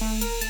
Bye.